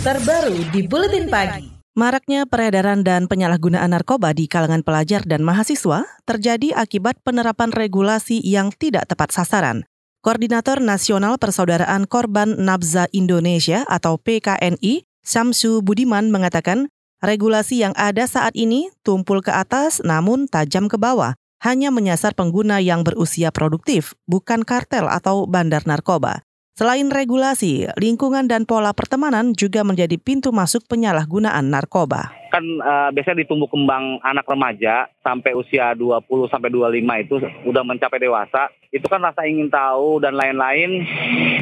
terbaru di Buletin Pagi. Maraknya peredaran dan penyalahgunaan narkoba di kalangan pelajar dan mahasiswa terjadi akibat penerapan regulasi yang tidak tepat sasaran. Koordinator Nasional Persaudaraan Korban Nabza Indonesia atau PKNI, Samsu Budiman mengatakan, regulasi yang ada saat ini tumpul ke atas namun tajam ke bawah, hanya menyasar pengguna yang berusia produktif, bukan kartel atau bandar narkoba. Selain regulasi, lingkungan dan pola pertemanan juga menjadi pintu masuk penyalahgunaan narkoba. Kan uh, biasanya ditumbuh kembang anak remaja sampai usia 20 sampai 25 itu udah mencapai dewasa, itu kan rasa ingin tahu dan lain-lain.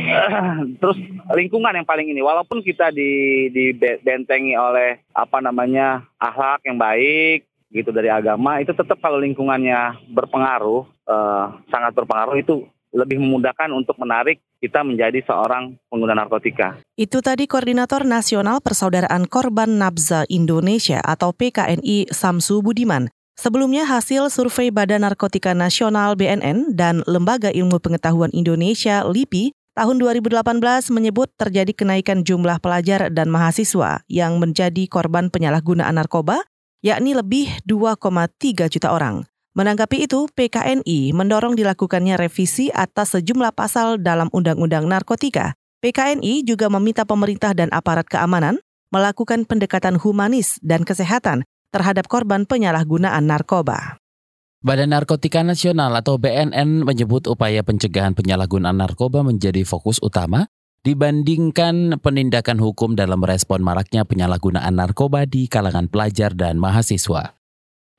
Terus lingkungan yang paling ini, walaupun kita di dibentengi oleh apa namanya akhlak yang baik, gitu dari agama itu tetap kalau lingkungannya berpengaruh uh, sangat berpengaruh itu lebih memudahkan untuk menarik kita menjadi seorang pengguna narkotika. Itu tadi Koordinator Nasional Persaudaraan Korban Nabza Indonesia atau PKNI Samsu Budiman. Sebelumnya hasil survei Badan Narkotika Nasional BNN dan Lembaga Ilmu Pengetahuan Indonesia LIPI tahun 2018 menyebut terjadi kenaikan jumlah pelajar dan mahasiswa yang menjadi korban penyalahgunaan narkoba, yakni lebih 2,3 juta orang. Menanggapi itu, PKNI mendorong dilakukannya revisi atas sejumlah pasal dalam Undang-Undang Narkotika. PKNI juga meminta pemerintah dan aparat keamanan melakukan pendekatan humanis dan kesehatan terhadap korban penyalahgunaan narkoba. Badan Narkotika Nasional atau BNN menyebut upaya pencegahan penyalahgunaan narkoba menjadi fokus utama dibandingkan penindakan hukum dalam respon maraknya penyalahgunaan narkoba di kalangan pelajar dan mahasiswa.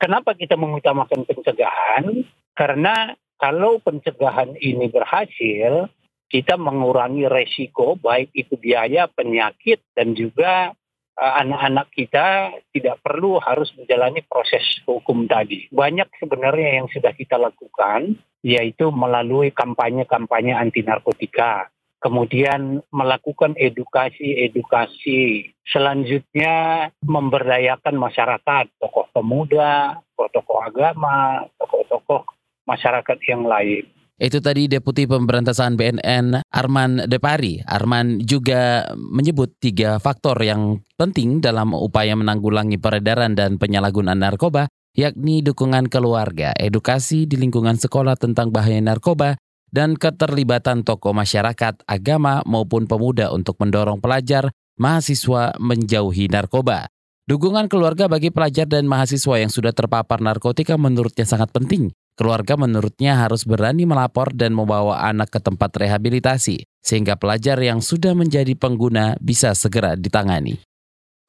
Kenapa kita mengutamakan pencegahan? Karena kalau pencegahan ini berhasil, kita mengurangi resiko baik itu biaya, penyakit, dan juga uh, anak-anak kita tidak perlu harus menjalani proses hukum tadi. Banyak sebenarnya yang sudah kita lakukan, yaitu melalui kampanye-kampanye anti narkotika kemudian melakukan edukasi-edukasi. Selanjutnya memberdayakan masyarakat, tokoh pemuda, tokoh agama, tokoh-tokoh masyarakat yang lain. Itu tadi Deputi Pemberantasan BNN Arman Depari. Arman juga menyebut tiga faktor yang penting dalam upaya menanggulangi peredaran dan penyalahgunaan narkoba, yakni dukungan keluarga, edukasi di lingkungan sekolah tentang bahaya narkoba, dan keterlibatan tokoh masyarakat, agama, maupun pemuda untuk mendorong pelajar, mahasiswa menjauhi narkoba. Dukungan keluarga bagi pelajar dan mahasiswa yang sudah terpapar narkotika menurutnya sangat penting. Keluarga menurutnya harus berani melapor dan membawa anak ke tempat rehabilitasi, sehingga pelajar yang sudah menjadi pengguna bisa segera ditangani.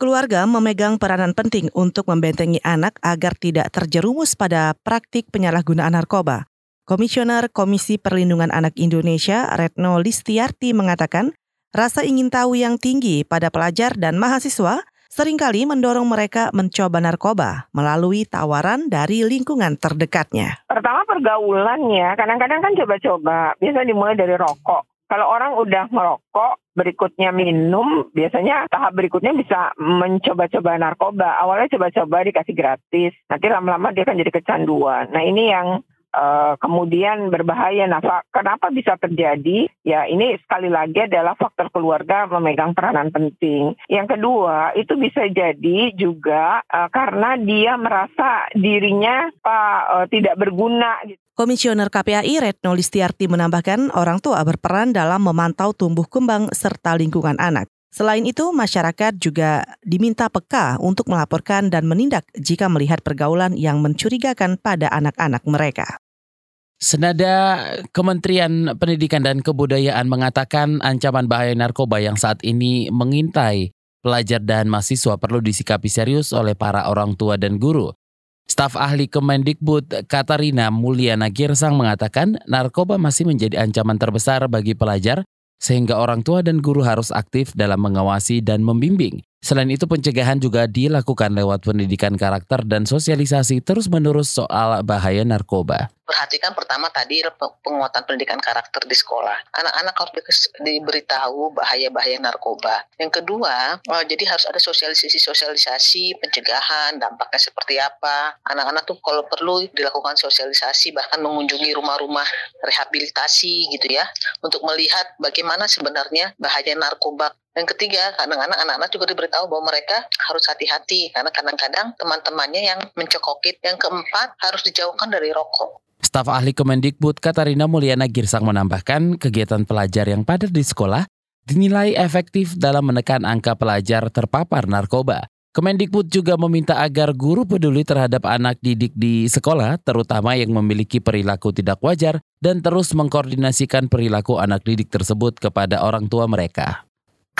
Keluarga memegang peranan penting untuk membentengi anak agar tidak terjerumus pada praktik penyalahgunaan narkoba. Komisioner Komisi Perlindungan Anak Indonesia, Retno Listiarti mengatakan, rasa ingin tahu yang tinggi pada pelajar dan mahasiswa sering kali mendorong mereka mencoba narkoba melalui tawaran dari lingkungan terdekatnya. Pertama pergaulannya, kadang-kadang kan coba-coba, biasa dimulai dari rokok. Kalau orang udah merokok, berikutnya minum, biasanya tahap berikutnya bisa mencoba-coba narkoba. Awalnya coba-coba dikasih gratis, nanti lama-lama dia kan jadi kecanduan. Nah ini yang uh, kemudian berbahaya. Nah, kenapa bisa terjadi? Ya, ini sekali lagi adalah faktor keluarga memegang peranan penting. Yang kedua, itu bisa jadi juga uh, karena dia merasa dirinya uh, tidak berguna. Komisioner KPAI Retno Listiarti menambahkan orang tua berperan dalam memantau tumbuh kembang serta lingkungan anak. Selain itu, masyarakat juga diminta peka untuk melaporkan dan menindak jika melihat pergaulan yang mencurigakan pada anak-anak mereka. Senada Kementerian Pendidikan dan Kebudayaan mengatakan ancaman bahaya narkoba yang saat ini mengintai pelajar dan mahasiswa perlu disikapi serius oleh para orang tua dan guru. Staf ahli Kemendikbud Katarina Mulyana Girsang mengatakan narkoba masih menjadi ancaman terbesar bagi pelajar sehingga orang tua dan guru harus aktif dalam mengawasi dan membimbing. Selain itu, pencegahan juga dilakukan lewat pendidikan karakter dan sosialisasi terus-menerus soal bahaya narkoba. Perhatikan pertama tadi penguatan pendidikan karakter di sekolah. Anak-anak harus diberitahu bahaya-bahaya narkoba. Yang kedua, oh, jadi harus ada sosialisasi-sosialisasi pencegahan, dampaknya seperti apa. Anak-anak tuh kalau perlu dilakukan sosialisasi, bahkan mengunjungi rumah-rumah rehabilitasi gitu ya, untuk melihat bagaimana sebenarnya bahaya narkoba Yang ketiga, kadang-kadang anak-anak juga diberitahu bahwa mereka harus hati-hati karena kadang-kadang teman-temannya yang mencekokit. Yang keempat, harus dijauhkan dari rokok. Staf ahli Kemendikbud Katarina Mulyana Girsang menambahkan kegiatan pelajar yang padat di sekolah dinilai efektif dalam menekan angka pelajar terpapar narkoba. Kemendikbud juga meminta agar guru peduli terhadap anak didik di sekolah, terutama yang memiliki perilaku tidak wajar, dan terus mengkoordinasikan perilaku anak didik tersebut kepada orang tua mereka.